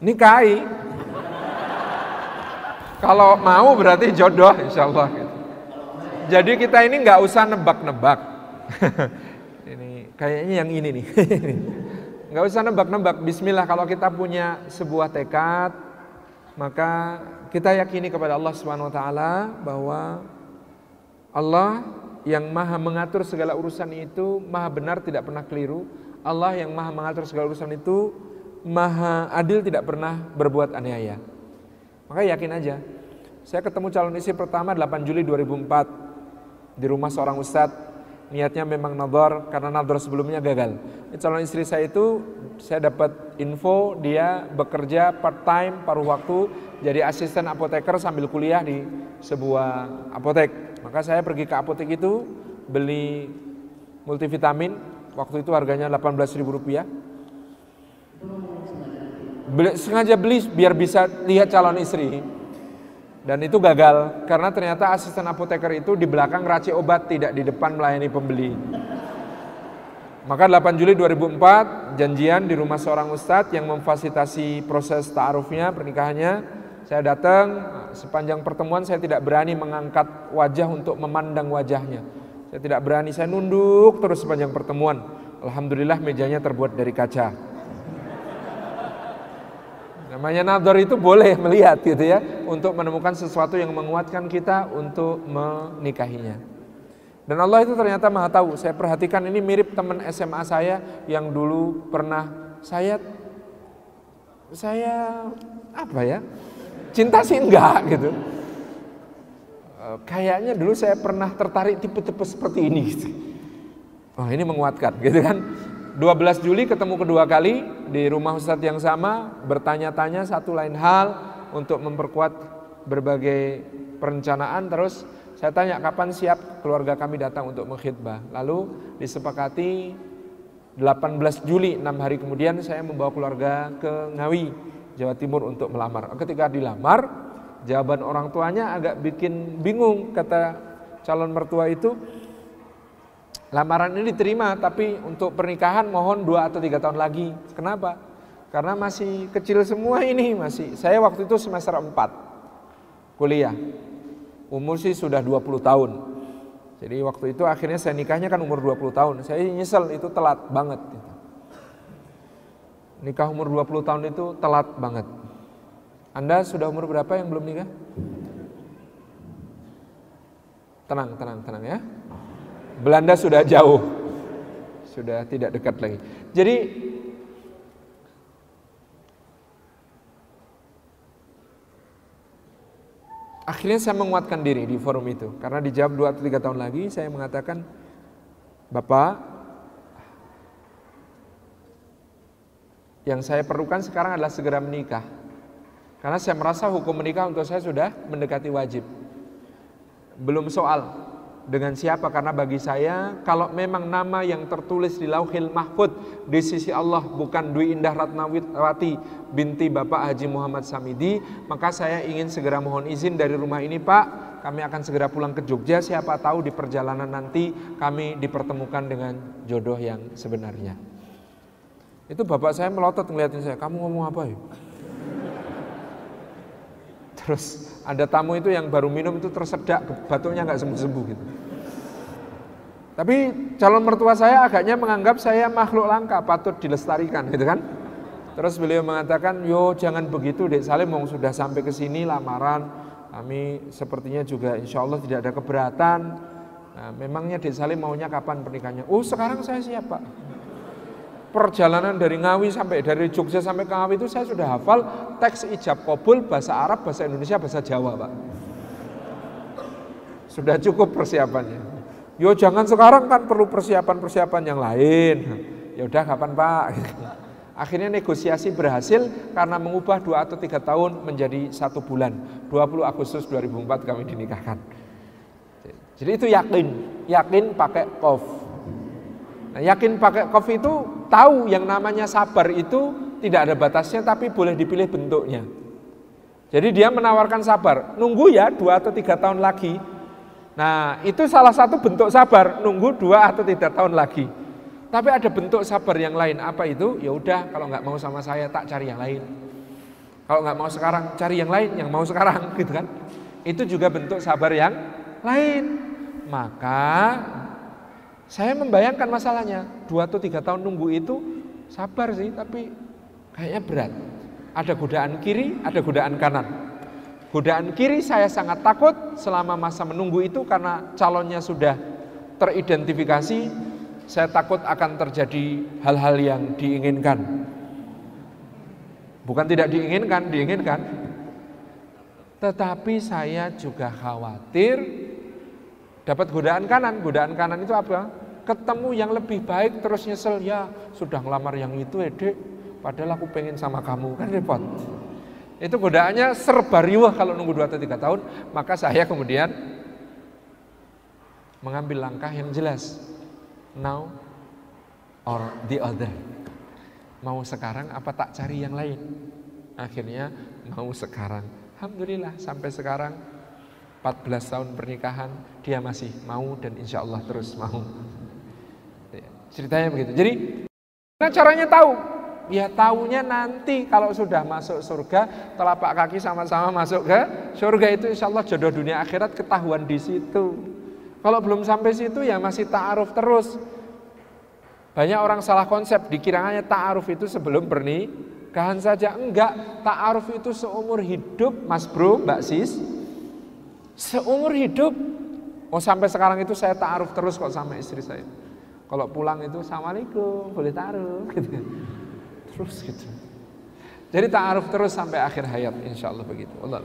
nikahi. Kalau mau berarti jodoh insya Allah. Gitu. Jadi kita ini nggak usah nebak-nebak. ini kayaknya yang ini nih. nggak usah nebak-nebak. Bismillah kalau kita punya sebuah tekad, maka kita yakini kepada Allah Subhanahu Wa Taala bahwa Allah yang maha mengatur segala urusan itu maha benar tidak pernah keliru. Allah yang maha mengatur segala urusan itu maha adil tidak pernah berbuat aniaya. Maka yakin aja. Saya ketemu calon istri pertama 8 Juli 2004 di rumah seorang ustadz niatnya memang nador karena nador sebelumnya gagal. Calon istri saya itu saya dapat info dia bekerja part time paruh waktu jadi asisten apoteker sambil kuliah di sebuah apotek. Maka saya pergi ke apotek itu beli multivitamin waktu itu harganya 18 ribu rupiah. Beli, sengaja beli biar bisa lihat calon istri dan itu gagal karena ternyata asisten apoteker itu di belakang racik obat tidak di depan melayani pembeli. Maka 8 Juli 2004 janjian di rumah seorang ustadz yang memfasilitasi proses ta'arufnya pernikahannya. Saya datang sepanjang pertemuan saya tidak berani mengangkat wajah untuk memandang wajahnya. Saya tidak berani, saya nunduk terus sepanjang pertemuan. Alhamdulillah mejanya terbuat dari kaca. Namanya nador itu boleh melihat gitu ya untuk menemukan sesuatu yang menguatkan kita untuk menikahinya. Dan Allah itu ternyata maha tahu. Saya perhatikan ini mirip teman SMA saya yang dulu pernah saya saya apa ya cinta sih enggak gitu. Eh, kayaknya dulu saya pernah tertarik tipe-tipe seperti ini gitu. Oh ini menguatkan gitu kan. 12 Juli ketemu kedua kali di rumah Ustadz yang sama, bertanya-tanya satu lain hal untuk memperkuat berbagai perencanaan. Terus saya tanya kapan siap keluarga kami datang untuk mengkhidbah. Lalu disepakati 18 Juli, 6 hari kemudian saya membawa keluarga ke Ngawi, Jawa Timur untuk melamar. Ketika dilamar, jawaban orang tuanya agak bikin bingung kata calon mertua itu Lamaran ini diterima, tapi untuk pernikahan mohon dua atau tiga tahun lagi. Kenapa? Karena masih kecil semua ini masih. Saya waktu itu semester 4 kuliah. Umur sih sudah 20 tahun. Jadi waktu itu akhirnya saya nikahnya kan umur 20 tahun. Saya nyesel itu telat banget. Nikah umur 20 tahun itu telat banget. Anda sudah umur berapa yang belum nikah? Tenang, tenang, tenang ya. Belanda sudah jauh, sudah tidak dekat lagi. Jadi akhirnya saya menguatkan diri di forum itu. Karena dijawab dua atau tiga tahun lagi saya mengatakan Bapak yang saya perlukan sekarang adalah segera menikah. Karena saya merasa hukum menikah untuk saya sudah mendekati wajib. Belum soal dengan siapa? Karena bagi saya kalau memang nama yang tertulis di Lauhil Mahfud di sisi Allah bukan Dwi Indah Ratnawati binti Bapak Haji Muhammad Samidi maka saya ingin segera mohon izin dari rumah ini Pak. Kami akan segera pulang ke Jogja. Siapa tahu di perjalanan nanti kami dipertemukan dengan jodoh yang sebenarnya. Itu bapak saya melotot ngeliatin saya. Kamu ngomong apa ya terus ada tamu itu yang baru minum itu tersedak batuknya nggak sembuh-sembuh gitu. Tapi calon mertua saya agaknya menganggap saya makhluk langka, patut dilestarikan gitu kan. Terus beliau mengatakan, yo jangan begitu Dek Salim, mau sudah sampai ke sini lamaran, kami sepertinya juga insya Allah tidak ada keberatan. Nah, memangnya Dek Salim maunya kapan pernikahannya? Oh sekarang saya siap Pak perjalanan dari Ngawi sampai dari Jogja sampai ke Ngawi itu saya sudah hafal teks ijab kabul bahasa Arab, bahasa Indonesia, bahasa Jawa, Pak. Sudah cukup persiapannya. Yo jangan sekarang kan perlu persiapan-persiapan yang lain. Ya udah kapan Pak? Akhirnya negosiasi berhasil karena mengubah dua atau tiga tahun menjadi satu bulan. 20 Agustus 2004 kami dinikahkan. Jadi itu yakin, yakin pakai kof. Nah, yakin pakai kof itu tahu yang namanya sabar itu tidak ada batasnya tapi boleh dipilih bentuknya. Jadi dia menawarkan sabar, nunggu ya dua atau tiga tahun lagi. Nah itu salah satu bentuk sabar, nunggu dua atau tiga tahun lagi. Tapi ada bentuk sabar yang lain, apa itu? Ya udah kalau nggak mau sama saya tak cari yang lain. Kalau nggak mau sekarang, cari yang lain yang mau sekarang, gitu kan? Itu juga bentuk sabar yang lain. Maka saya membayangkan masalahnya. Dua atau tiga tahun nunggu itu sabar sih, tapi kayaknya berat. Ada godaan kiri, ada godaan kanan. Godaan kiri saya sangat takut selama masa menunggu itu karena calonnya sudah teridentifikasi. Saya takut akan terjadi hal-hal yang diinginkan Bukan tidak diinginkan, diinginkan. Tetapi saya juga khawatir dapat godaan kanan. Godaan kanan itu apa? Ketemu yang lebih baik terus nyesel ya sudah ngelamar yang itu ede padahal aku pengen sama kamu kan repot. Itu godaannya serba riwah kalau nunggu 2 atau 3 tahun, maka saya kemudian mengambil langkah yang jelas. Now or the other mau sekarang apa tak cari yang lain? Akhirnya mau sekarang. Alhamdulillah sampai sekarang 14 tahun pernikahan dia masih mau dan insya Allah terus mau. Ya, ceritanya begitu. Jadi nah caranya tahu? Ya tahunya nanti kalau sudah masuk surga telapak kaki sama-sama masuk ke surga itu insya Allah jodoh dunia akhirat ketahuan di situ. Kalau belum sampai situ ya masih ta'aruf terus. Banyak orang salah konsep, dikiranya ta'aruf itu sebelum pernikahan saja. Enggak, ta'aruf itu seumur hidup, Mas Bro, Mbak Sis. Seumur hidup. Oh sampai sekarang itu saya ta'aruf terus kok sama istri saya. Kalau pulang itu, Assalamualaikum, boleh ta'aruf. Gitu. Terus gitu. Jadi ta'aruf terus sampai akhir hayat, insya Allah begitu. Allah